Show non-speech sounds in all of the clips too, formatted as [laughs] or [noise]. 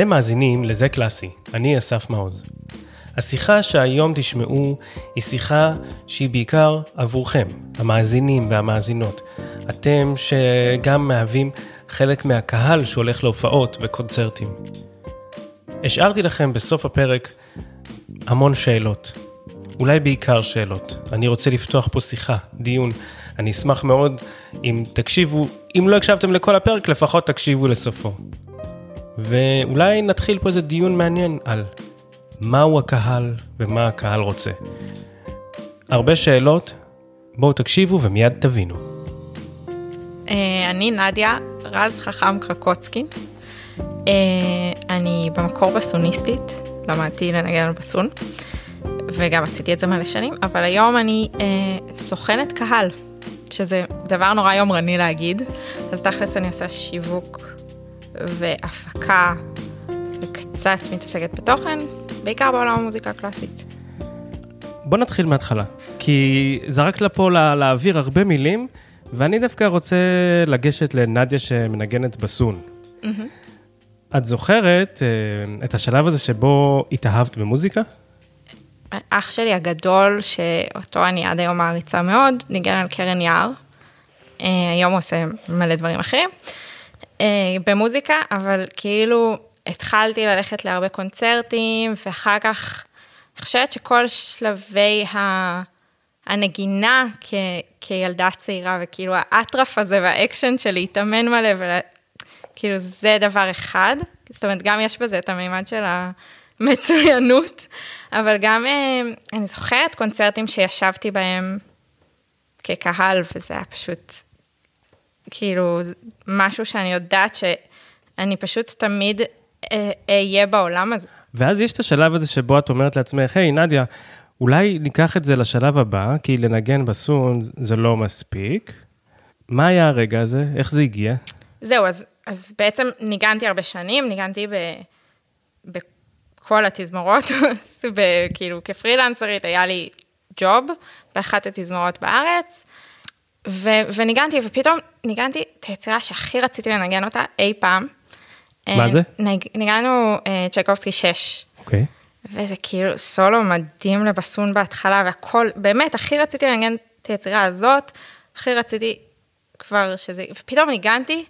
אתם מאזינים לזה קלאסי, אני אסף מעוז. השיחה שהיום תשמעו היא שיחה שהיא בעיקר עבורכם, המאזינים והמאזינות. אתם שגם מהווים חלק מהקהל שהולך להופעות וקונצרטים. השארתי לכם בסוף הפרק המון שאלות, אולי בעיקר שאלות. אני רוצה לפתוח פה שיחה, דיון. אני אשמח מאוד אם תקשיבו, אם לא הקשבתם לכל הפרק, לפחות תקשיבו לסופו. ואולי נתחיל פה איזה דיון מעניין על מהו הקהל ומה הקהל רוצה. הרבה שאלות, בואו תקשיבו ומיד תבינו. אה, אני נדיה רז חכם קרקוצקי. אה, אני במקור בסוניסטית, למדתי לנגן על בסון, וגם עשיתי את זה מלא שנים, אבל היום אני אה, סוכנת קהל, שזה דבר נורא יומרני להגיד, אז תכלס אני עושה שיווק והפקה, וקצת מתעסקת בתוכן, בעיקר בעולם המוזיקה הקלאסית. בוא נתחיל מההתחלה, כי זרקת לפה לא, לאוויר הרבה מילים, ואני דווקא רוצה לגשת לנדיה שמנגנת בסון. Mm-hmm. את זוכרת uh, את השלב הזה שבו התאהבת במוזיקה? אח שלי הגדול, שאותו אני עד היום מעריצה מאוד, ניגן על קרן יער. Uh, היום הוא עושה מלא דברים אחרים. Uh, במוזיקה, אבל כאילו התחלתי ללכת להרבה קונצרטים, ואחר כך, אני חושבת שכל שלבי ה... הנגינה כ... כילדה צעירה, וכאילו האטרף הזה והאקשן של להתאמן מלא, וכאילו זה דבר אחד. זאת אומרת, גם יש בזה את המימד של המצוינות, אבל גם אה, אני זוכרת קונצרטים שישבתי בהם כקהל, וזה היה פשוט, כאילו, משהו שאני יודעת שאני פשוט תמיד אה, אהיה בעולם הזה. ואז יש את השלב הזה שבו את אומרת לעצמך, היי, hey, נדיה, אולי ניקח את זה לשלב הבא, כי לנגן בסון זה לא מספיק. מה היה הרגע הזה? איך זה הגיע? זהו, אז, אז בעצם ניגנתי הרבה שנים, ניגנתי ב, בכל התזמורות, [laughs] כאילו כפרילנסרית היה לי ג'וב באחת התזמורות בארץ, ו, וניגנתי, ופתאום ניגנתי את היצירה שהכי רציתי לנגן אותה אי פעם. מה זה? ניגענו uh, צ'ייקובסקי 6. אוקיי. Okay. וזה כאילו סולו מדהים לבסון בהתחלה, והכל, באמת, הכי רציתי לנגן את היצירה הזאת, הכי רציתי כבר שזה, ופתאום ניגנתי,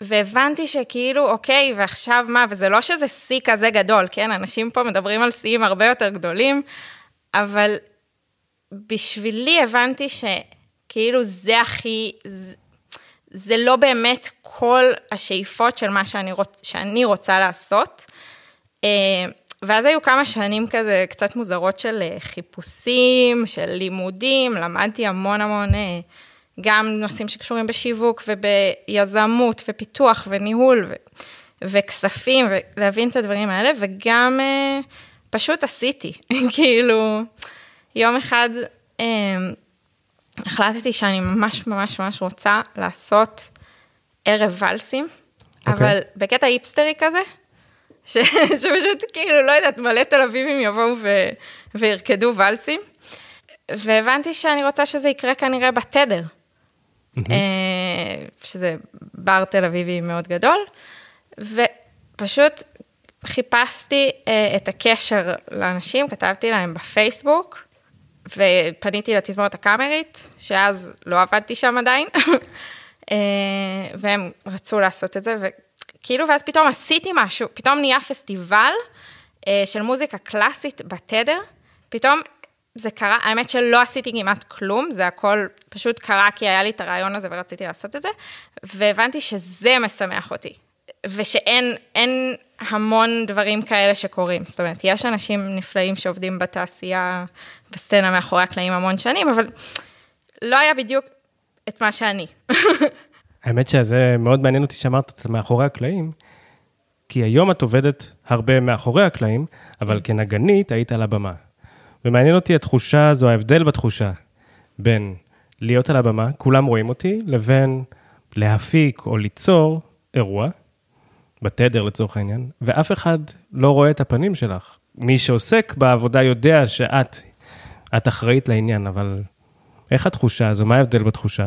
והבנתי שכאילו, אוקיי, ועכשיו מה, וזה לא שזה שיא כזה גדול, כן? אנשים פה מדברים על שיאים הרבה יותר גדולים, אבל בשבילי הבנתי שכאילו זה הכי, זה, זה לא באמת כל השאיפות של מה שאני, רוצ, שאני רוצה לעשות. אה, ואז היו כמה שנים כזה קצת מוזרות של אה, חיפושים, של לימודים, למדתי המון המון, אה, גם נושאים שקשורים בשיווק וביזמות ופיתוח וניהול ו- וכספים, ולהבין את הדברים האלה, וגם פשוט עשיתי, [laughs] כאילו, יום אחד החלטתי שאני ממש ממש ממש רוצה לעשות ערב ולסים, okay. אוקיי. אבל בקטע היפסטרי כזה. ש, [laughs] שפשוט כאילו, לא יודעת, מלא תל אביבים יבואו ו, וירקדו ולסים. והבנתי שאני רוצה שזה יקרה כנראה בתדר, mm-hmm. שזה בר תל אביבי מאוד גדול, ופשוט חיפשתי אה, את הקשר לאנשים, כתבתי להם בפייסבוק, ופניתי לתזמורת הקאמרית, שאז לא עבדתי שם עדיין, [laughs] אה, והם רצו לעשות את זה, כאילו, ואז פתאום עשיתי משהו, פתאום נהיה פסטיבל אה, של מוזיקה קלאסית בתדר, פתאום זה קרה, האמת שלא עשיתי כמעט כלום, זה הכל פשוט קרה כי היה לי את הרעיון הזה ורציתי לעשות את זה, והבנתי שזה משמח אותי, ושאין המון דברים כאלה שקורים. זאת אומרת, יש אנשים נפלאים שעובדים בתעשייה, בסצנה מאחורי הקלעים המון שנים, אבל לא היה בדיוק את מה שאני. [laughs] האמת שזה מאוד מעניין אותי שאמרת את מאחורי הקלעים, כי היום את עובדת הרבה מאחורי הקלעים, אבל כן. כנגנית היית על הבמה. ומעניין אותי התחושה הזו, ההבדל בתחושה בין להיות על הבמה, כולם רואים אותי, לבין להפיק או ליצור אירוע, בתדר לצורך העניין, ואף אחד לא רואה את הפנים שלך. מי שעוסק בעבודה יודע שאת, את אחראית לעניין, אבל איך התחושה הזו? מה ההבדל בתחושה?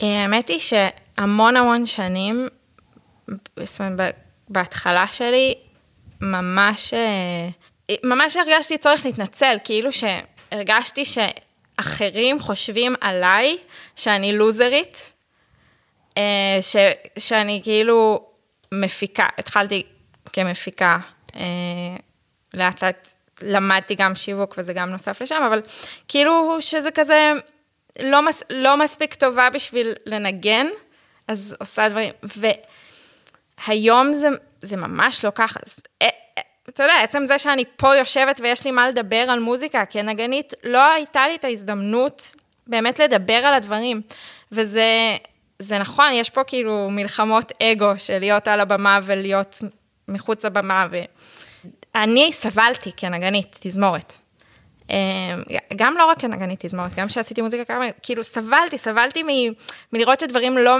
האמת היא שהמון המון שנים, זאת אומרת, בהתחלה שלי, ממש, אה, ממש הרגשתי צורך להתנצל, כאילו שהרגשתי שאחרים חושבים עליי שאני לוזרית, אה, ש, שאני כאילו מפיקה, התחלתי כמפיקה, אה, לאט לאט למדתי גם שיווק וזה גם נוסף לשם, אבל כאילו שזה כזה לא, מס, לא מספיק טובה בשביל לנגן, אז עושה דברים, והיום זה, זה ממש לא ככה. אה, אה, אתה יודע, עצם זה שאני פה יושבת ויש לי מה לדבר על מוזיקה כנגנית, לא הייתה לי את ההזדמנות באמת לדבר על הדברים. וזה זה נכון, יש פה כאילו מלחמות אגו של להיות על הבמה ולהיות מחוץ לבמה, ואני סבלתי כנגנית תזמורת. אה, גם לא רק כנגנית תזמורת, גם כשעשיתי מוזיקה כמה, כאילו סבלתי, סבלתי מ, מלראות שדברים לא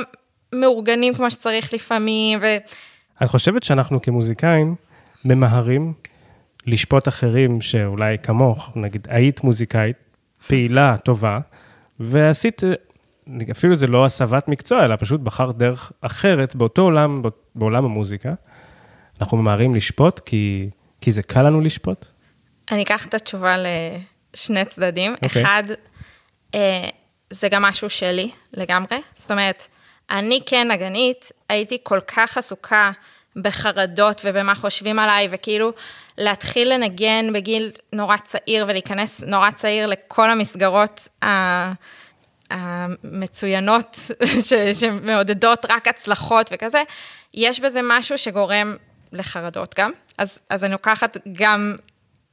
מאורגנים כמו שצריך לפעמים, ו... את חושבת שאנחנו כמוזיקאים ממהרים לשפוט אחרים שאולי כמוך, נגיד היית מוזיקאית, פעילה, טובה, ועשית, אפילו זה לא הסבת מקצוע, אלא פשוט בחרת דרך אחרת באותו עולם, בעולם המוזיקה. אנחנו ממהרים לשפוט כי, כי זה קל לנו לשפוט? אני אקח את התשובה לשני צדדים. Okay. אוקיי. אחד, אה, זה גם משהו שלי לגמרי. זאת אומרת, אני כנגנית הייתי כל כך עסוקה בחרדות ובמה חושבים עליי, וכאילו להתחיל לנגן בגיל נורא צעיר ולהיכנס נורא צעיר לכל המסגרות המצוינות [laughs] ש, שמעודדות רק הצלחות וכזה, יש בזה משהו שגורם לחרדות גם. אז, אז אני לוקחת גם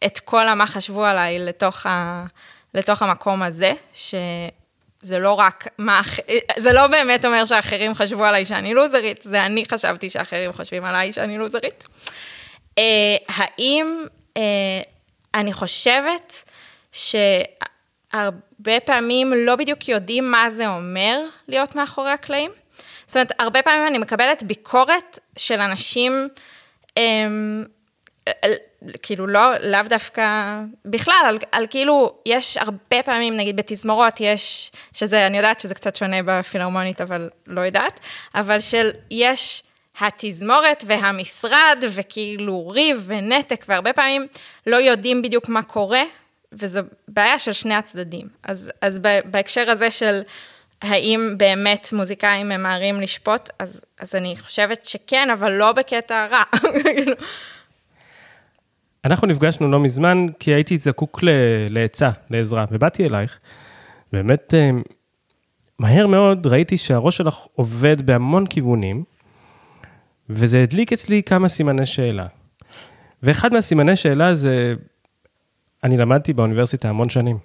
את כל המה חשבו עליי לתוך, ה, לתוך המקום הזה, ש... זה לא רק מה, זה לא באמת אומר שאחרים חשבו עליי שאני לוזרית, זה אני חשבתי שאחרים חושבים עליי שאני לוזרית. Uh, האם, uh, אני חושבת שהרבה פעמים לא בדיוק יודעים מה זה אומר להיות מאחורי הקלעים. זאת אומרת, הרבה פעמים אני מקבלת ביקורת של אנשים, um, כאילו לא, לאו דווקא, בכלל, על, על כאילו, יש הרבה פעמים, נגיד בתזמורות, יש, שזה, אני יודעת שזה קצת שונה בפילהרמונית, אבל לא יודעת, אבל של, יש התזמורת והמשרד, וכאילו ריב ונתק, והרבה פעמים לא יודעים בדיוק מה קורה, וזו בעיה של שני הצדדים. אז, אז בהקשר הזה של האם באמת מוזיקאים ממהרים לשפוט, אז, אז אני חושבת שכן, אבל לא בקטע רע. [laughs] אנחנו נפגשנו לא מזמן, כי הייתי זקוק לעצה, לעזרה, ובאתי אלייך. באמת, אה, מהר מאוד ראיתי שהראש שלך עובד בהמון כיוונים, וזה הדליק אצלי כמה סימני שאלה. ואחד מהסימני שאלה זה, אני למדתי באוניברסיטה המון שנים.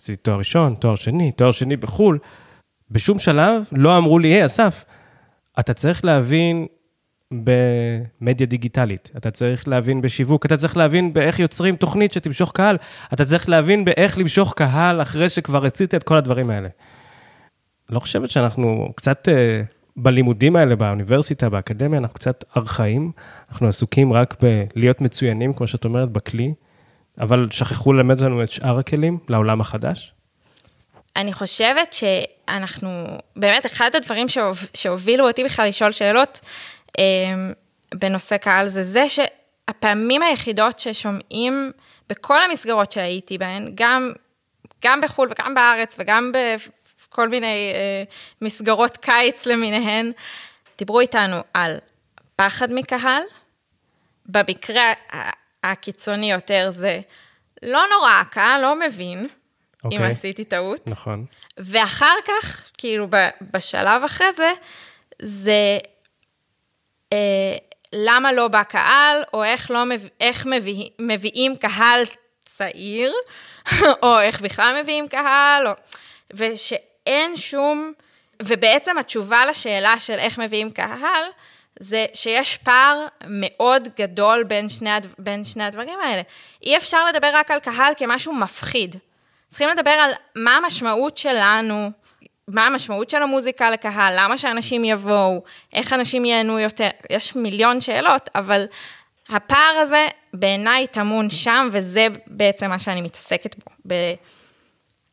עשיתי תואר ראשון, תואר שני, תואר שני בחו"ל. בשום שלב לא אמרו לי, היי, אסף, אתה צריך להבין במדיה דיגיטלית, אתה צריך להבין בשיווק, אתה צריך להבין באיך יוצרים תוכנית שתמשוך קהל, אתה צריך להבין באיך למשוך קהל אחרי שכבר רצית את כל הדברים האלה. לא חושבת שאנחנו קצת uh, בלימודים האלה, באוניברסיטה, באקדמיה, אנחנו קצת ארכאים, אנחנו עסוקים רק בלהיות מצוינים, כמו שאת אומרת, בכלי, אבל שכחו ללמד לנו את שאר הכלים לעולם החדש. אני חושבת שאנחנו, באמת, אחד הדברים שהובילו אותי בכלל לשאול שאלות, אמ, בנושא קהל זה זה שהפעמים היחידות ששומעים בכל המסגרות שהייתי בהן, גם, גם בחו"ל וגם בארץ וגם בכל מיני אה, מסגרות קיץ למיניהן, דיברו איתנו על פחד מקהל, במקרה הקיצוני יותר זה לא נורא, הקהל לא מבין okay. אם אוקיי. עשיתי טעות. נכון. ואחר כך, כאילו בשלב אחרי זה, זה אה, למה לא בא קהל, או איך, לא איך מביא, מביאים קהל צעיר, [laughs] או איך בכלל מביאים קהל, או... ושאין שום... ובעצם התשובה לשאלה של איך מביאים קהל, זה שיש פער מאוד גדול בין שני, הד... בין שני הדברים האלה. אי אפשר לדבר רק על קהל כמשהו מפחיד. צריכים לדבר על מה המשמעות שלנו מה המשמעות של המוזיקה לקהל, למה שאנשים יבואו, איך אנשים ייהנו יותר, יש מיליון שאלות, אבל הפער הזה בעיניי טמון שם, וזה בעצם מה שאני מתעסקת בו. ב...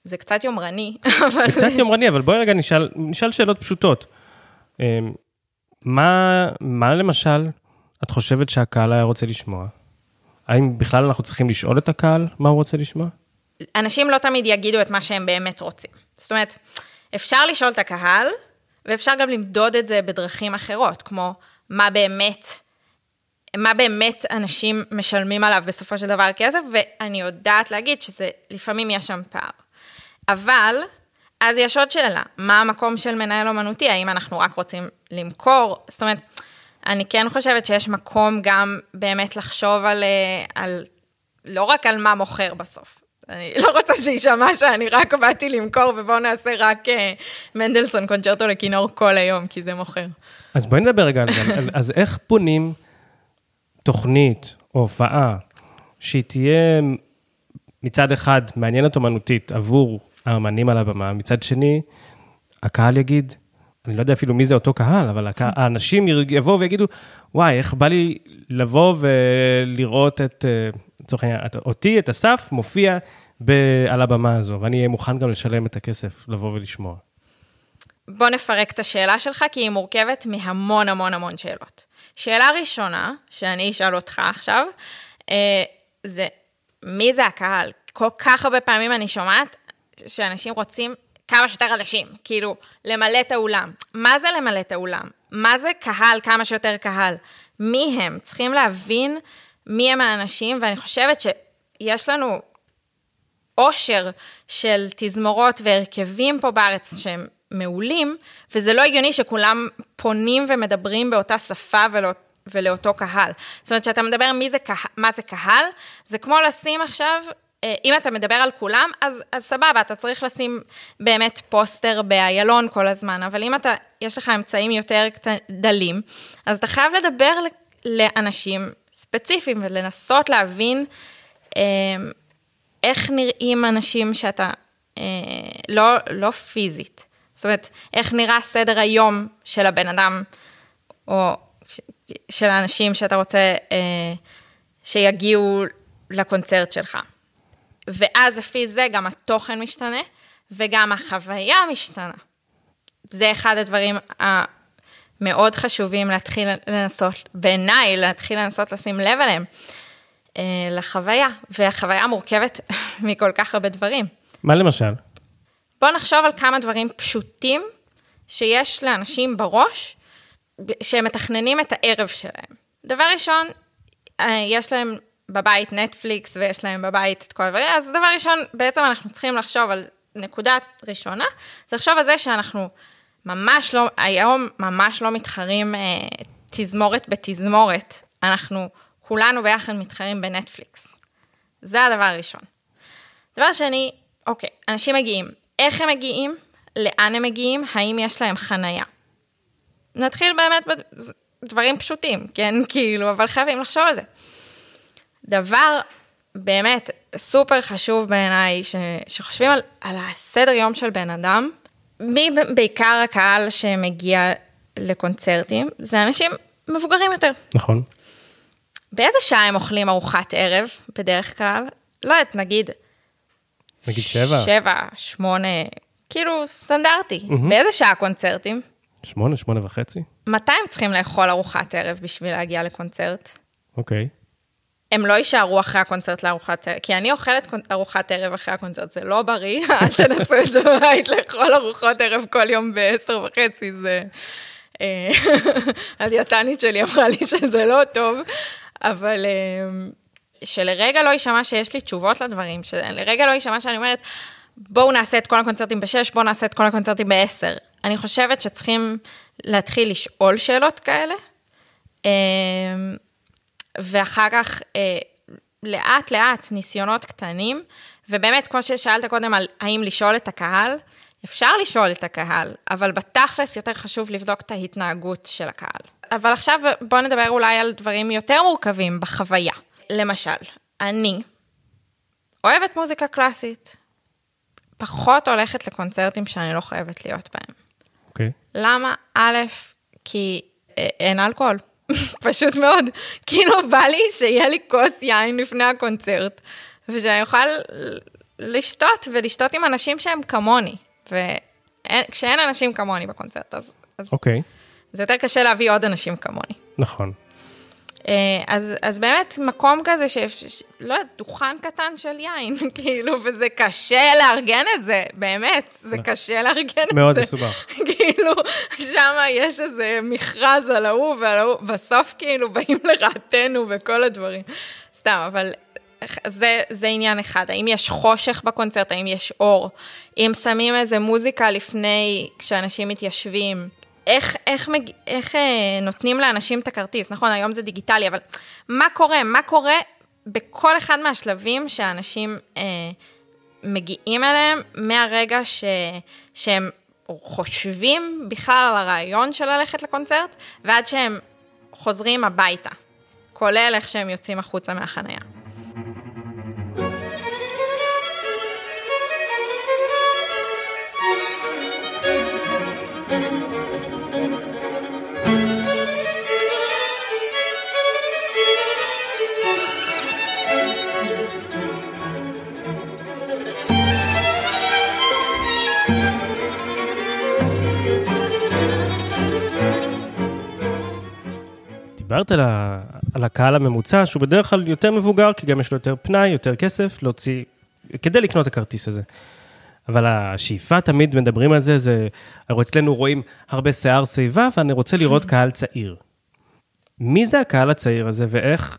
זה קצת יומרני. [laughs] זה קצת יומרני, אבל בואי רגע נשאל, נשאל שאלות פשוטות. מה, מה למשל את חושבת שהקהל היה רוצה לשמוע? האם בכלל אנחנו צריכים לשאול את הקהל מה הוא רוצה לשמוע? אנשים לא תמיד יגידו את מה שהם באמת רוצים. זאת אומרת, אפשר לשאול את הקהל, ואפשר גם למדוד את זה בדרכים אחרות, כמו מה באמת, מה באמת אנשים משלמים עליו בסופו של דבר כסף, ואני יודעת להגיד שזה, לפעמים יש שם פער. אבל, אז יש עוד שאלה, מה המקום של מנהל אומנותי? האם אנחנו רק רוצים למכור? זאת אומרת, אני כן חושבת שיש מקום גם באמת לחשוב על, אה, על לא רק על מה מוכר בסוף. אני לא רוצה שיישמע שאני רק באתי למכור ובואו נעשה רק uh, מנדלסון קונצ'רטו לכינור כל היום, כי זה מוכר. אז בואי נדבר רגע על זה. [laughs] אז איך בונים תוכנית או הופעה שהיא תהיה מצד אחד מעניינת אומנותית עבור האמנים על הבמה, מצד שני, הקהל יגיד, אני לא יודע אפילו מי זה אותו קהל, אבל הקהל, האנשים יבואו ויגידו, וואי, איך בא לי לבוא ולראות את, אה, לצורך העניין, אותי, את אסף, מופיע ב, על הבמה הזו, ואני אהיה מוכן גם לשלם את הכסף, לבוא ולשמוע. בוא נפרק את השאלה שלך, כי היא מורכבת מהמון המון המון שאלות. שאלה ראשונה, שאני אשאל אותך עכשיו, אה, זה מי זה הקהל? כל כך הרבה פעמים אני שומעת שאנשים רוצים כמה שיותר אנשים, כאילו, למלא את האולם. מה זה למלא את האולם? מה זה קהל, כמה שיותר קהל? מי הם? צריכים להבין מי הם האנשים, ואני חושבת שיש לנו עושר של תזמורות והרכבים פה בארץ שהם מעולים, וזה לא הגיוני שכולם פונים ומדברים באותה שפה ולא, ולאותו קהל. זאת אומרת, כשאתה מדבר מי זה, מה זה קהל, זה כמו לשים עכשיו אם אתה מדבר על כולם, אז, אז סבבה, אתה צריך לשים באמת פוסטר באיילון כל הזמן, אבל אם אתה, יש לך אמצעים יותר. דלים, אז אתה חייב לדבר לאנשים ספציפיים ולנסות להבין אה, איך נראים אנשים שאתה, אה, לא, לא פיזית, זאת אומרת, איך נראה סדר היום של הבן אדם, או של האנשים שאתה רוצה אה, שיגיעו לקונצרט שלך. ואז לפי זה גם התוכן משתנה, וגם החוויה משתנה. זה אחד הדברים המאוד חשובים להתחיל לנסות, בעיניי, להתחיל לנסות לשים לב אליהם, אה, לחוויה, והחוויה מורכבת [laughs] מכל כך הרבה דברים. מה למשל? בואו נחשוב על כמה דברים פשוטים שיש לאנשים בראש, שהם מתכננים את הערב שלהם. דבר ראשון, אה, יש להם בבית נטפליקס ויש להם בבית את כל הדברים, אז דבר ראשון, בעצם אנחנו צריכים לחשוב על נקודה ראשונה, זה לחשוב על זה שאנחנו ממש לא, היום ממש לא מתחרים אה, תזמורת בתזמורת, אנחנו כולנו ביחד מתחרים בנטפליקס. זה הדבר הראשון. דבר שני, אוקיי, אנשים מגיעים, איך הם מגיעים? לאן הם מגיעים? האם יש להם חנייה? נתחיל באמת בדברים פשוטים, כן? [laughs] כאילו, אבל חייבים לחשוב על זה. דבר באמת סופר חשוב בעיניי, ש, שחושבים על, על הסדר יום של בן אדם, מי בעיקר הקהל שמגיע לקונצרטים, זה אנשים מבוגרים יותר. נכון. באיזה שעה הם אוכלים ארוחת ערב, בדרך כלל? לא יודעת, נגיד... נגיד שבע. שבע, שמונה, כאילו סטנדרטי. Mm-hmm. באיזה שעה קונצרטים? שמונה, שמונה וחצי. מתי הם צריכים לאכול ארוחת ערב בשביל להגיע לקונצרט? אוקיי. Okay. הם לא יישארו אחרי הקונצרט לארוחת ערב, כי אני אוכלת ארוחת ערב אחרי הקונצרט, זה לא בריא, [laughs] אל תנסו את זה בבית, לאכול ארוחות ערב כל יום בעשר וחצי, זה... אה, [laughs] הדיאטנית שלי אמרה לי שזה לא טוב, אבל אה, שלרגע לא יישמע שיש לי תשובות לדברים, שלרגע לא יישמע שאני אומרת, בואו נעשה את כל הקונצרטים בשש, בואו נעשה את כל הקונצרטים בעשר. אני חושבת שצריכים להתחיל לשאול שאלות כאלה. ואחר כך אה, לאט לאט ניסיונות קטנים, ובאמת, כמו ששאלת קודם על האם לשאול את הקהל, אפשר לשאול את הקהל, אבל בתכלס יותר חשוב לבדוק את ההתנהגות של הקהל. אבל עכשיו בואו נדבר אולי על דברים יותר מורכבים בחוויה. למשל, אני אוהבת מוזיקה קלאסית, פחות הולכת לקונצרטים שאני לא חייבת להיות בהם. אוקיי. Okay. למה? א', כי אה, אין אלכוהול. פשוט מאוד. כאילו בא לי שיהיה לי כוס יין לפני הקונצרט, ושאני אוכל לשתות ולשתות עם אנשים שהם כמוני. וכשאין אנשים כמוני בקונצרט, אז... אוקיי. Okay. זה יותר קשה להביא עוד אנשים כמוני. נכון. אה, אז, אז באמת מקום כזה, ש, ש, לא יודעת, דוכן קטן של יין, [laughs] כאילו, וזה קשה לארגן את זה, באמת, זה קשה לארגן את זה. מאוד מסובך. [laughs] כאילו, שם יש איזה מכרז על ההוא ועל ההוא, בסוף כאילו [laughs] באים לרעתנו וכל הדברים. סתם, אבל זה, זה עניין אחד, האם יש חושך בקונצרט, האם יש אור, אם שמים איזה מוזיקה לפני, כשאנשים מתיישבים. איך, איך, מג... איך אה, נותנים לאנשים את הכרטיס, נכון, היום זה דיגיטלי, אבל מה קורה? מה קורה בכל אחד מהשלבים שאנשים אה, מגיעים אליהם מהרגע ש... שהם חושבים בכלל על הרעיון של ללכת לקונצרט, ועד שהם חוזרים הביתה, כולל איך שהם יוצאים החוצה מהחנייה. דיברת על, ה, על הקהל הממוצע, שהוא בדרך כלל יותר מבוגר, כי גם יש לו יותר פנאי, יותר כסף, להוציא, כדי לקנות את הכרטיס הזה. אבל השאיפה, תמיד מדברים על זה, זה, הרי אצלנו רואים הרבה שיער שיבה, ואני רוצה לראות קהל צעיר. מי זה הקהל הצעיר הזה, ואיך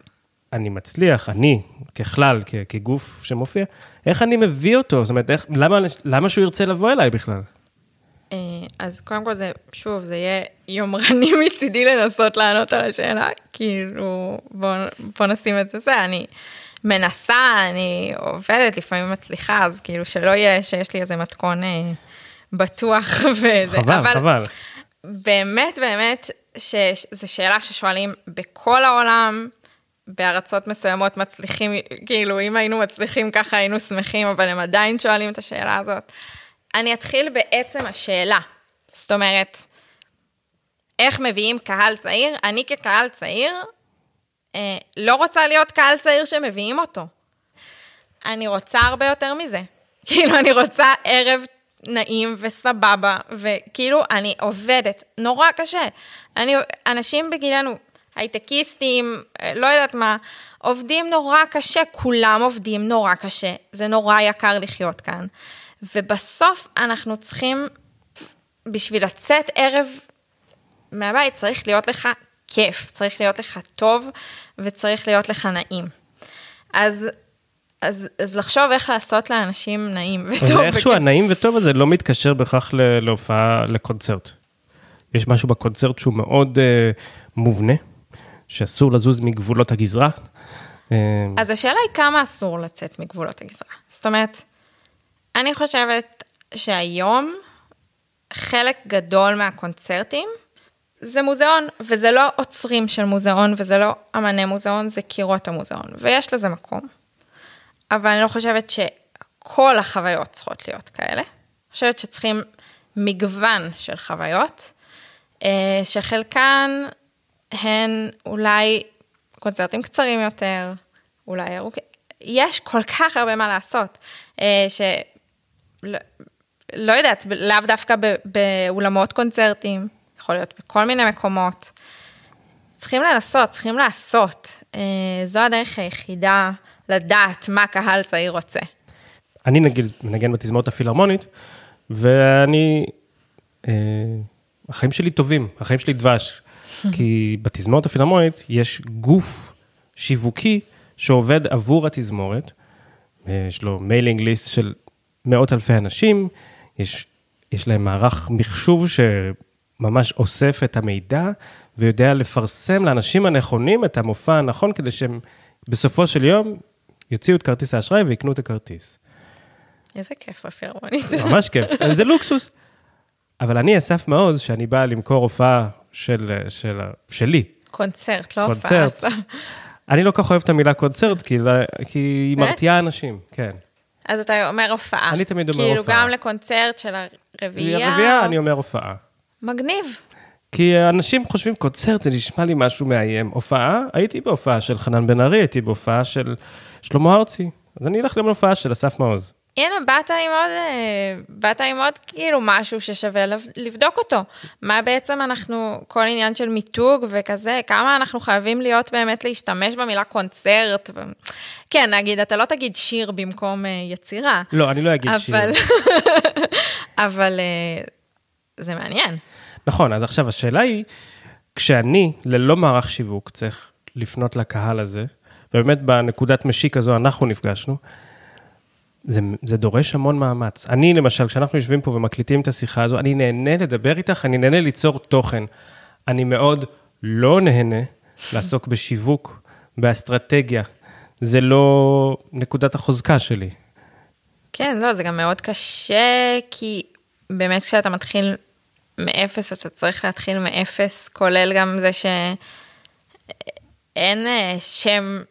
אני מצליח, אני, ככלל, כ, כגוף שמופיע, איך אני מביא אותו? זאת אומרת, איך, למה, למה שהוא ירצה לבוא אליי בכלל? אה, אז קודם כל זה, שוב, זה יהיה יומרני [laughs] מצידי לנסות לענות על השאלה, כאילו, בוא, בוא נשים את זה זה, אני מנסה, אני עובדת, לפעמים מצליחה, אז כאילו שלא יהיה שיש לי איזה מתכון אה, בטוח [laughs] וזה. חבל, אבל חבל. באמת, באמת, שזו שאלה ששואלים בכל העולם, בארצות מסוימות מצליחים, כאילו, אם היינו מצליחים ככה היינו שמחים, אבל הם עדיין שואלים את השאלה הזאת. אני אתחיל בעצם השאלה. זאת אומרת, איך מביאים קהל צעיר? אני כקהל צעיר אה, לא רוצה להיות קהל צעיר שמביאים אותו. אני רוצה הרבה יותר מזה. [laughs] כאילו, אני רוצה ערב נעים וסבבה, וכאילו, אני עובדת נורא קשה. אני, אנשים בגילנו, הייטקיסטים, אה, לא יודעת מה, עובדים נורא קשה, כולם עובדים נורא קשה, זה נורא יקר לחיות כאן. ובסוף אנחנו צריכים, בשביל לצאת ערב מהבית, צריך להיות לך כיף, צריך להיות לך טוב וצריך להיות לך נעים. אז, אז, אז לחשוב איך לעשות לאנשים נעים וטוב. ואיכשהו הנעים וטוב הזה לא מתקשר בהכרח להופעה, לקונצרט. יש משהו בקונצרט שהוא מאוד uh, מובנה, שאסור לזוז מגבולות הגזרה. אה, אז השאלה היא כמה אסור לצאת מגבולות הגזרה. זאת אומרת, אני חושבת שהיום חלק גדול מהקונצרטים זה מוזיאון, וזה לא עוצרים של מוזיאון, וזה לא אמני מוזיאון, זה קירות המוזיאון, ויש לזה מקום. אבל אני לא חושבת שכל החוויות צריכות להיות כאלה. אני חושבת שצריכים מגוון של חוויות, אה, שחלקן הן אולי קונצרטים קצרים יותר, אולי ארוכים. יש כל כך הרבה מה לעשות, אה. לא, לא יודעת, לאו דווקא באולמות קונצרטים, יכול להיות בכל מיני מקומות. צריכים לנסות, צריכים לעשות. אה, זו הדרך היחידה לדעת מה קהל צעיר רוצה. אני נגיד מנגן בתזמורת הפילהרמונית, ואני, אה, החיים שלי טובים, החיים שלי דבש. [laughs] כי בתזמורת הפילהרמונית יש גוף שיווקי שעובד עבור התזמורת, יש לו mailing list של מאות אלפי אנשים, יש, יש להם מערך מחשוב שממש אוסף את המידע ויודע לפרסם לאנשים הנכונים את המופע הנכון, כדי שהם בסופו של יום יוציאו את כרטיס האשראי ויקנו את הכרטיס. איזה כיף הפילהרמונית. ממש כיף, זה לוקסוס. אבל אני אסף מעוז, שאני בא למכור הופעה של, של, שלי. קונצרט, לא הופעה. קונצרט. אני לא כל כך אוהב את המילה קונצרט, כי, כי היא מרתיעה אנשים, כן. אז אתה אומר הופעה. אני תמיד אומר כאילו הופעה. כאילו גם לקונצרט של הרביעייה. הרביעייה, אני אומר הופעה. מגניב. כי אנשים חושבים קונצרט, זה נשמע לי משהו מאיים. הופעה, הייתי בהופעה של חנן בן ארי, הייתי בהופעה של שלמה ארצי. אז אני אלך גם להופעה של אסף מעוז. הנה, באת עם עוד, אה, באת עם עוד כאילו משהו ששווה לבדוק אותו. מה בעצם אנחנו, כל עניין של מיתוג וכזה, כמה אנחנו חייבים להיות באמת להשתמש במילה קונצרט. ו... כן, נגיד, אתה לא תגיד שיר במקום uh, יצירה. לא, אני לא אגיד אבל... שיר. [laughs] אבל uh, זה מעניין. נכון, אז עכשיו השאלה היא, כשאני, ללא מערך שיווק, צריך לפנות לקהל הזה, ובאמת בנקודת משיק הזו אנחנו נפגשנו, זה, זה דורש המון מאמץ. אני, למשל, כשאנחנו יושבים פה ומקליטים את השיחה הזו, אני נהנה לדבר איתך, אני נהנה ליצור תוכן. אני מאוד לא נהנה לעסוק בשיווק, באסטרטגיה. זה לא נקודת החוזקה שלי. כן, לא, זה גם מאוד קשה, כי באמת כשאתה מתחיל מאפס, אתה צריך להתחיל מאפס, כולל גם זה שאין אה, שם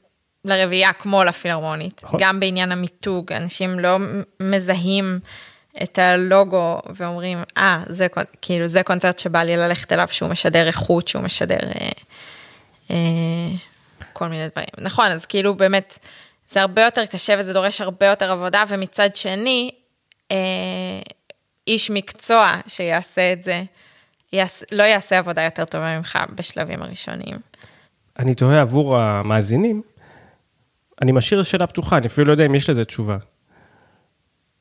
לרביעייה כמו לפילהרמונית, נכון. גם בעניין המיתוג, אנשים לא מזהים את הלוגו ואומרים, אה, זה, כאילו, זה קונצרט שבא לי ללכת אליו, שהוא משדר איכות, שהוא משדר אה, אה, כל מיני דברים. נכון, אז כאילו באמת, זה הרבה יותר קשה וזה דורש הרבה יותר עבודה, ומצד שני, אה, איש מקצוע שיעשה את זה, יעש, לא יעשה עבודה יותר טובה ממך בשלבים הראשוניים. אני תוהה עבור המאזינים, אני משאיר שאלה פתוחה, אני אפילו לא יודע אם יש לזה תשובה.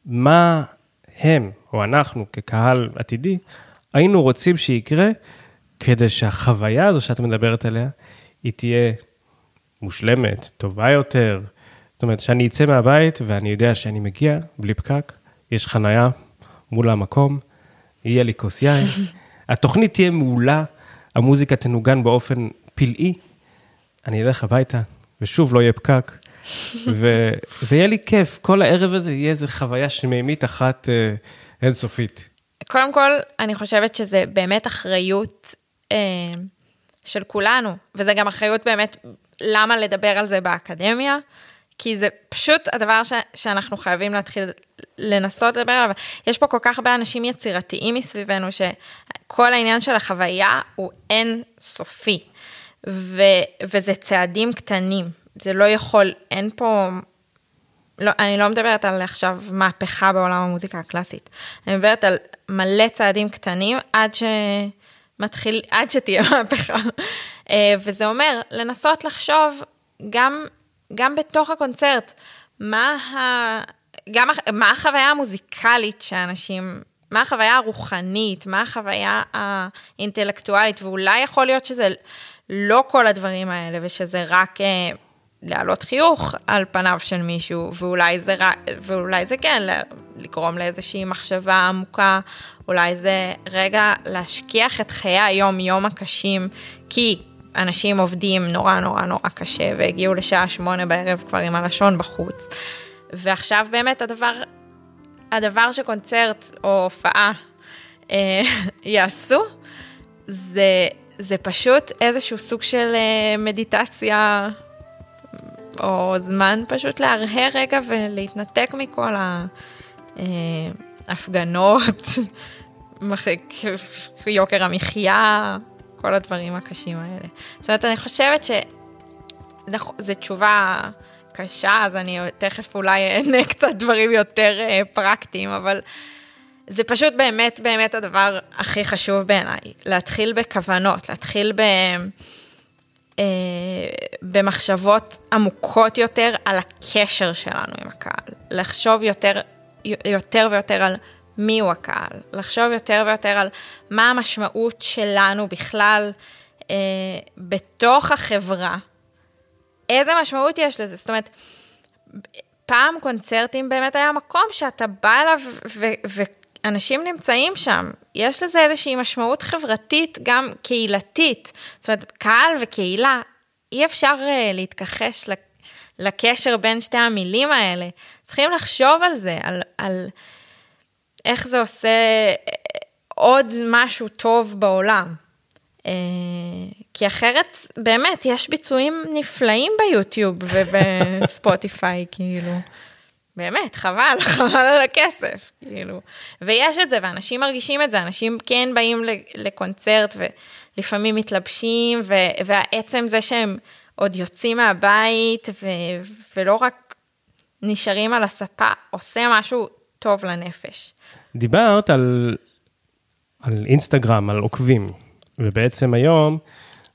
מה הם, או אנחנו, כקהל עתידי, היינו רוצים שיקרה כדי שהחוויה הזו שאת מדברת עליה, היא תהיה מושלמת, טובה יותר. זאת אומרת, שאני אצא מהבית ואני יודע שאני מגיע בלי פקק, יש חנייה מול המקום, יהיה לי כוס יין, [laughs] התוכנית תהיה מעולה, המוזיקה תנוגן באופן פלאי, אני אלך הביתה, ושוב לא יהיה פקק, ו- ויהיה לי כיף, כל הערב הזה יהיה איזו חוויה שמימית אחת אה, אינסופית. קודם כל, אני חושבת שזה באמת אחריות אה, של כולנו, וזה גם אחריות באמת, למה לדבר על זה באקדמיה, כי זה פשוט הדבר ש- שאנחנו חייבים להתחיל לנסות לדבר עליו. יש פה כל כך הרבה אנשים יצירתיים מסביבנו, שכל העניין של החוויה הוא אין סופי, ו- וזה צעדים קטנים. זה לא יכול, אין פה, לא, אני לא מדברת על עכשיו מהפכה בעולם המוזיקה הקלאסית, אני מדברת על מלא צעדים קטנים עד שמתחיל, עד שתהיה מהפכה. אה, וזה אומר לנסות לחשוב גם, גם בתוך הקונצרט, מה, ה, גם, מה החוויה המוזיקלית שאנשים, מה החוויה הרוחנית, מה החוויה האינטלקטואלית, ואולי יכול להיות שזה לא כל הדברים האלה, ושזה רק... להעלות חיוך על פניו של מישהו, ואולי זה, ואולי זה כן, לגרום לאיזושהי מחשבה עמוקה, אולי זה רגע להשכיח את חיי היום-יום הקשים, כי אנשים עובדים נורא נורא נורא קשה, והגיעו לשעה שמונה בערב כבר עם הלשון בחוץ. ועכשיו באמת הדבר, הדבר שקונצרט או הופעה אה, [laughs] יעשו, זה, זה פשוט איזשהו סוג של אה, מדיטציה או זמן פשוט להרהר רגע ולהתנתק מכל ההפגנות, [laughs] יוקר המחיה, כל הדברים הקשים האלה. זאת אומרת, אני חושבת שזו תשובה קשה, אז אני תכף אולי אענה [laughs] קצת דברים יותר אה, פרקטיים, אבל זה פשוט באמת באמת הדבר הכי חשוב בעיניי, להתחיל בכוונות, להתחיל ב... אה, במחשבות עמוקות יותר על הקשר שלנו עם הקהל, לחשוב יותר, יותר ויותר על מי הוא הקהל, לחשוב יותר ויותר על מה המשמעות שלנו בכלל אה, בתוך החברה, איזה משמעות יש לזה, זאת אומרת, פעם קונצרטים באמת היה מקום שאתה בא אליו ו- אנשים נמצאים שם, יש לזה איזושהי משמעות חברתית, גם קהילתית. זאת אומרת, קהל וקהילה, אי אפשר uh, להתכחש לקשר בין שתי המילים האלה. צריכים לחשוב על זה, על, על איך זה עושה אה, עוד משהו טוב בעולם. Uh, כי אחרת, באמת, יש ביצועים נפלאים ביוטיוב ובספוטיפיי, [laughs] כאילו. באמת, חבל, [laughs] חבל על הכסף, כאילו. ויש את זה, ואנשים מרגישים את זה, אנשים כן באים לקונצרט ולפעמים מתלבשים, ו- והעצם זה שהם עוד יוצאים מהבית, ו- ולא רק נשארים על הספה, עושה משהו טוב לנפש. דיברת על, על אינסטגרם, על עוקבים, ובעצם היום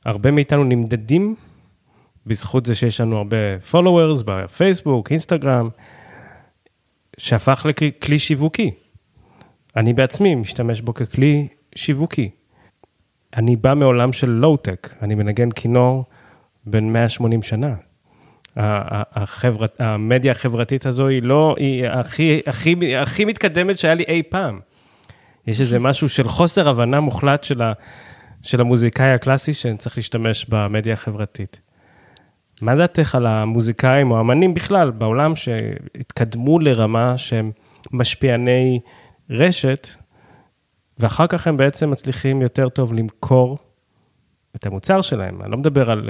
הרבה מאיתנו נמדדים בזכות זה שיש לנו הרבה followers בפייסבוק, אינסטגרם, שהפך לכלי שיווקי. אני בעצמי משתמש בו ככלי שיווקי. אני בא מעולם של לואו-טק, אני מנגן כינור בן 180 שנה. החברת, המדיה החברתית הזו היא לא, היא הכי, הכי, הכי מתקדמת שהיה לי אי פעם. יש איזה משהו של חוסר הבנה מוחלט של, ה, של המוזיקאי הקלאסי שאני צריך להשתמש במדיה החברתית. מה דעתך על המוזיקאים או האמנים בכלל בעולם שהתקדמו לרמה שהם משפיעני רשת, ואחר כך הם בעצם מצליחים יותר טוב למכור את המוצר שלהם. אני לא מדבר על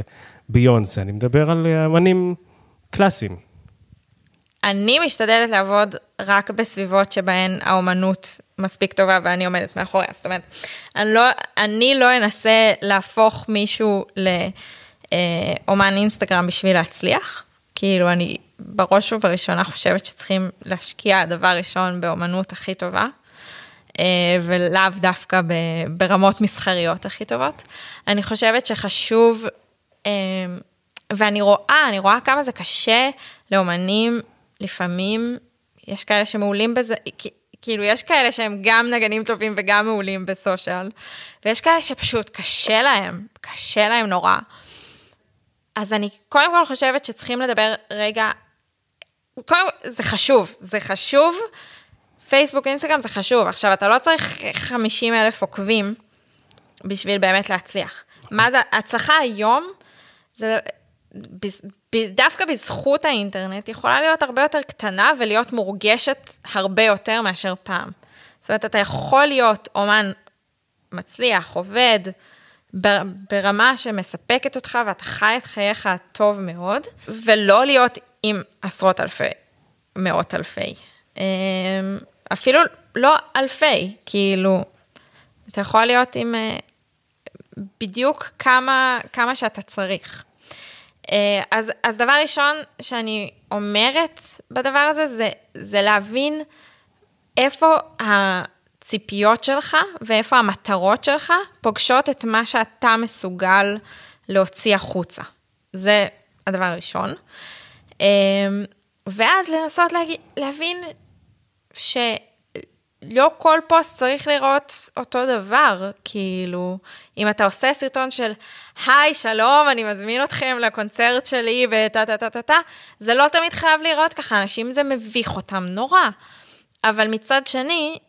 ביונסה, אני מדבר על אמנים קלאסיים. אני משתדלת לעבוד רק בסביבות שבהן האומנות מספיק טובה ואני עומדת מאחוריה. זאת אומרת, אני לא, אני לא אנסה להפוך מישהו לאומן אינסטגרם בשביל להצליח. כאילו, אני בראש ובראשונה חושבת שצריכים להשקיע דבר ראשון באומנות הכי טובה. אה, ולאו דווקא ברמות מסחריות הכי טובות. אני חושבת שחשוב, אה, ואני רואה, אני רואה כמה זה קשה לאומנים, לפעמים יש כאלה שמעולים בזה, כאילו יש כאלה שהם גם נגנים טובים וגם מעולים בסושיאל, ויש כאלה שפשוט קשה להם, קשה להם נורא. אז אני קודם כל חושבת שצריכים לדבר רגע, קודם זה חשוב, זה חשוב פייסבוק, אינסטגרם זה חשוב. עכשיו, אתה לא צריך 50 אלף עוקבים בשביל באמת להצליח. מה זה, הצלחה היום, זה דווקא בזכות האינטרנט, יכולה להיות הרבה יותר קטנה ולהיות מורגשת הרבה יותר מאשר פעם. זאת אומרת, אתה יכול להיות אומן מצליח, עובד, ברמה שמספקת אותך ואתה חי את חייך טוב מאוד, ולא להיות עם עשרות אלפי, מאות אלפי. אמ, אפילו לא אלפי, כאילו, אתה יכול להיות עם uh, בדיוק כמה, כמה שאתה צריך. Uh, אז, אז דבר ראשון שאני אומרת בדבר הזה, זה, זה להבין איפה הציפיות שלך ואיפה המטרות שלך פוגשות את מה שאתה מסוגל להוציא החוצה. זה הדבר הראשון. Uh, ואז לנסות להגיד, להבין שלא כל פוסט צריך לראות אותו דבר, כאילו, אם אתה עושה סרטון של, היי, שלום, אני מזמין אתכם לקונצרט שלי וטה טה טה טה טה, זה לא תמיד חייב לראות ככה, אנשים זה מביך אותם נורא. אבל מצד שני,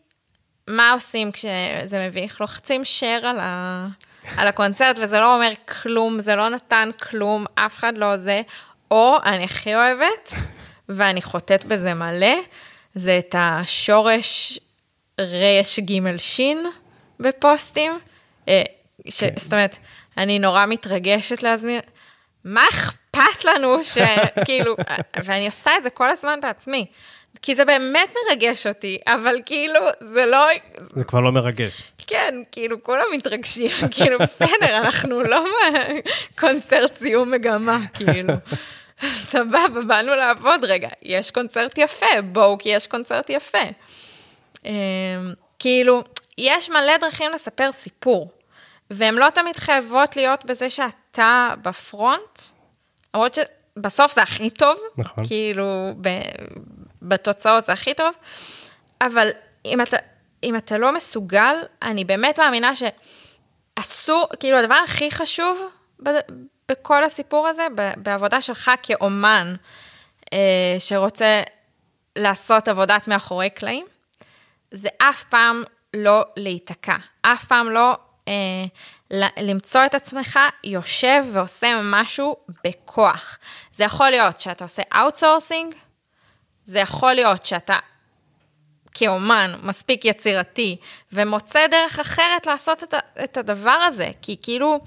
מה עושים כשזה מביך? לוחצים share על, ה... על הקונצרט, וזה לא אומר כלום, זה לא נתן כלום, אף אחד לא זה, או אני הכי אוהבת, ואני חוטאת בזה מלא, זה את השורש רש ג' שין בפוסטים. אה, ש, כן. זאת אומרת, אני נורא מתרגשת להזמין, מה אכפת לנו שכאילו, [laughs] ואני עושה את זה כל הזמן בעצמי. כי זה באמת מרגש אותי, אבל כאילו, זה לא... זה כבר לא מרגש. כן, כאילו, כולם מתרגשים, [laughs] כאילו, בסדר, אנחנו לא קונצרט סיום מגמה, כאילו. [laughs] סבבה, באנו לעבוד רגע, יש קונצרט יפה, בואו כי יש קונצרט יפה. אמ, כאילו, יש מלא דרכים לספר סיפור, והן לא תמיד חייבות להיות בזה שאתה בפרונט, למרות שבסוף זה הכי טוב, נכון. כאילו, ב, בתוצאות זה הכי טוב, אבל אם אתה, אם אתה לא מסוגל, אני באמת מאמינה שאסור, כאילו, הדבר הכי חשוב בכל הסיפור הזה, בעבודה שלך כאומן אה, שרוצה לעשות עבודת מאחורי קלעים, זה אף פעם לא להיתקע, אף פעם לא אה, למצוא את עצמך יושב ועושה משהו בכוח. זה יכול להיות שאתה עושה outsourcing, זה יכול להיות שאתה כאומן מספיק יצירתי ומוצא דרך אחרת לעשות את, הדבר הזה, כי כאילו...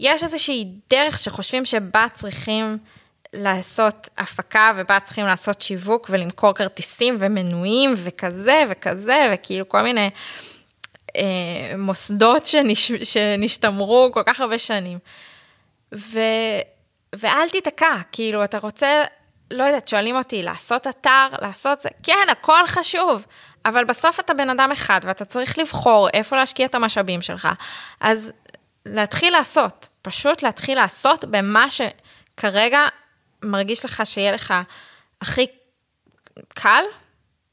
יש איזושהי דרך שחושבים שבה צריכים לעשות הפקה ובה צריכים לעשות שיווק ולמכור כרטיסים ומנויים וכזה וכזה וכאילו כל מיני אה, מוסדות שנש, שנשתמרו כל כך הרבה שנים. ו, ואל תיתקע, כאילו אתה רוצה לא יודעת, שואלים אותי, לעשות אתר, לעשות זה, כן, הכל חשוב, אבל בסוף אתה בן אדם אחד, ואתה צריך לבחור איפה להשקיע את המשאבים שלך. אז להתחיל לעשות, פשוט להתחיל לעשות במה שכרגע מרגיש לך שיהיה לך הכי קל,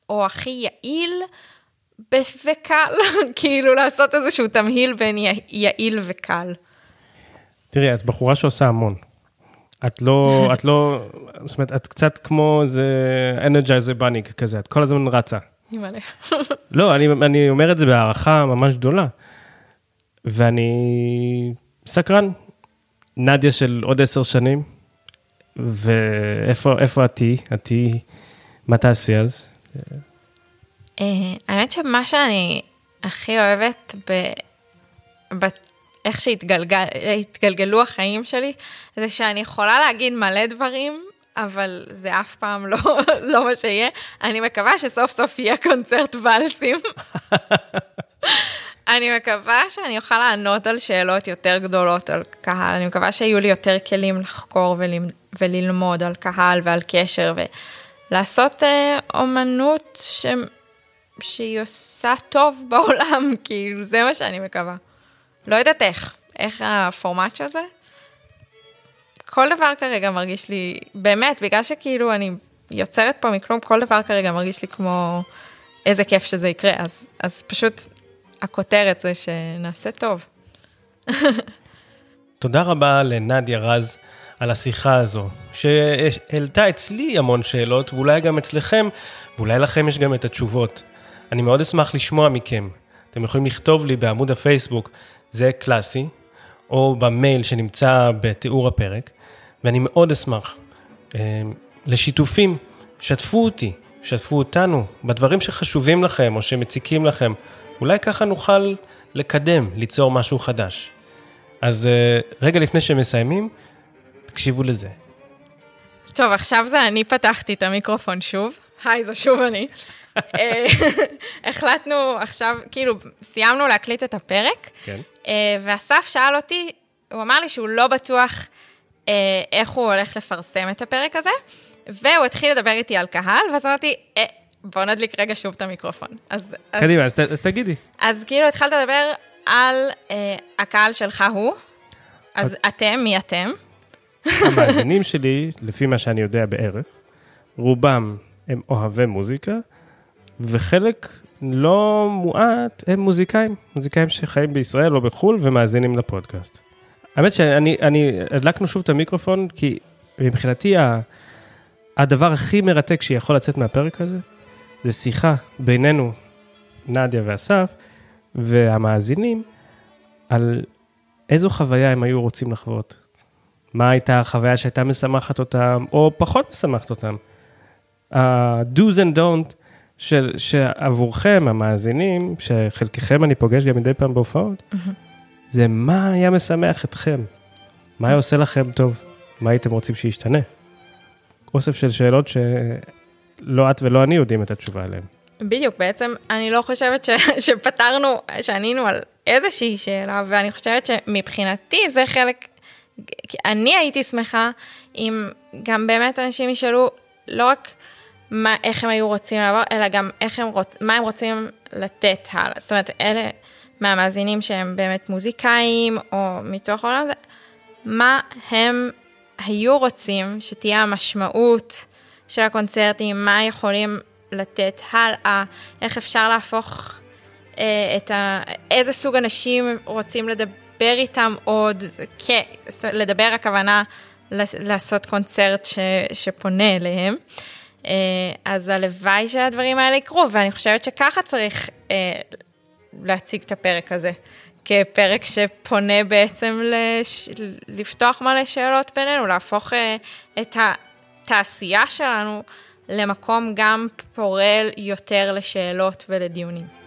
או הכי יעיל וקל, [laughs] כאילו לעשות איזשהו תמהיל בין יעיל וקל. תראי, את בחורה שעושה המון. את לא, את לא, זאת אומרת, את קצת כמו איזה אנרג'ייזר בניק כזה, את כל הזמן רצה. לא, אני, אני אומר את זה בהערכה ממש גדולה. ואני סקרן. נדיה של עוד עשר שנים, ואיפה את תהיי? את תהיי, מה תעשי אז? אה, האמת שמה שאני הכי אוהבת ב... איך שהתגלגלו החיים שלי, זה שאני יכולה להגיד מלא דברים, אבל זה אף פעם לא, [laughs] לא מה שיהיה. אני מקווה שסוף סוף יהיה קונצרט ואלסים. [laughs] אני מקווה שאני אוכל לענות על שאלות יותר גדולות על קהל, אני מקווה שיהיו לי יותר כלים לחקור ול, וללמוד על קהל ועל קשר ולעשות אה, אומנות ש, שהיא עושה טוב בעולם, [laughs] כאילו זה מה שאני מקווה. לא יודעת איך, איך הפורמט של זה. כל דבר כרגע מרגיש לי, באמת, בגלל שכאילו אני יוצרת פה מכלום, כל דבר כרגע מרגיש לי כמו איזה כיף שזה יקרה, אז, אז פשוט הכותרת זה שנעשה טוב. [laughs] תודה רבה לנדיה רז על השיחה הזו, שהעלתה אצלי המון שאלות, ואולי גם אצלכם, ואולי לכם יש גם את התשובות. אני מאוד אשמח לשמוע מכם. אתם יכולים לכתוב לי בעמוד הפייסבוק, זה קלאסי, או במייל שנמצא בתיאור הפרק, ואני מאוד אשמח אה, לשיתופים. שתפו אותי, שתפו אותנו בדברים שחשובים לכם או שמציקים לכם. אולי ככה נוכל לקדם, ליצור משהו חדש. אז אה, רגע לפני שמסיימים, תקשיבו לזה. טוב, עכשיו זה אני פתחתי את המיקרופון שוב. היי, זה שוב אני. [laughs] אה, החלטנו עכשיו, כאילו, סיימנו להקליט את הפרק, כן. אה, ואסף שאל אותי, הוא אמר לי שהוא לא בטוח איך הוא הולך לפרסם את הפרק הזה, והוא התחיל לדבר איתי על קהל, ואז אמרתי, בוא נדליק רגע שוב את המיקרופון. אז, קדימה, אז, אז, תגידי. אז כאילו התחלת לדבר על אה, הקהל שלך הוא, אז את... אתם, מי אתם? המאזינים [laughs] שלי, לפי מה שאני יודע בערך, רובם הם אוהבי מוזיקה, וחלק לא מועט הם מוזיקאים, מוזיקאים שחיים בישראל או בחו"ל ומאזינים לפודקאסט. האמת שאני, אני, הדלקנו שוב את המיקרופון, כי מבחינתי הדבר הכי מרתק שיכול לצאת מהפרק הזה, זה שיחה בינינו, נדיה ואסף, והמאזינים, על איזו חוויה הם היו רוצים לחוות. מה הייתה החוויה שהייתה משמחת אותם, או פחות משמחת אותם. ה-do's and don't של, שעבורכם, המאזינים, שחלקכם אני פוגש גם מדי פעם בהופעות, mm-hmm. זה מה היה משמח אתכם, מה היה עושה לכם טוב, מה הייתם רוצים שישתנה. אוסף של שאלות שלא את ולא אני יודעים את התשובה עליהן. בדיוק, בעצם אני לא חושבת ש, שפתרנו, שענינו על איזושהי שאלה, ואני חושבת שמבחינתי זה חלק, אני הייתי שמחה אם גם באמת אנשים ישאלו לא רק מה, איך הם היו רוצים לעבור, אלא גם איך הם רוצ, מה הם רוצים לתת הלאה. זאת אומרת, אלה מהמאזינים שהם באמת מוזיקאים, או מתוך העולם הזה, מה הם היו רוצים שתהיה המשמעות של הקונצרטים, מה יכולים לתת הלאה, איך אפשר להפוך אה, את ה... איזה סוג אנשים רוצים לדבר איתם עוד, כן, לדבר הכוונה לעשות קונצרט ש, שפונה אליהם. אה, אז הלוואי שהדברים האלה יקרו, ואני חושבת שככה צריך אה, להציג את הפרק הזה. כפרק שפונה בעצם לש... לפתוח מלא שאלות בינינו, להפוך uh, את התעשייה שלנו למקום גם פורה יותר לשאלות ולדיונים.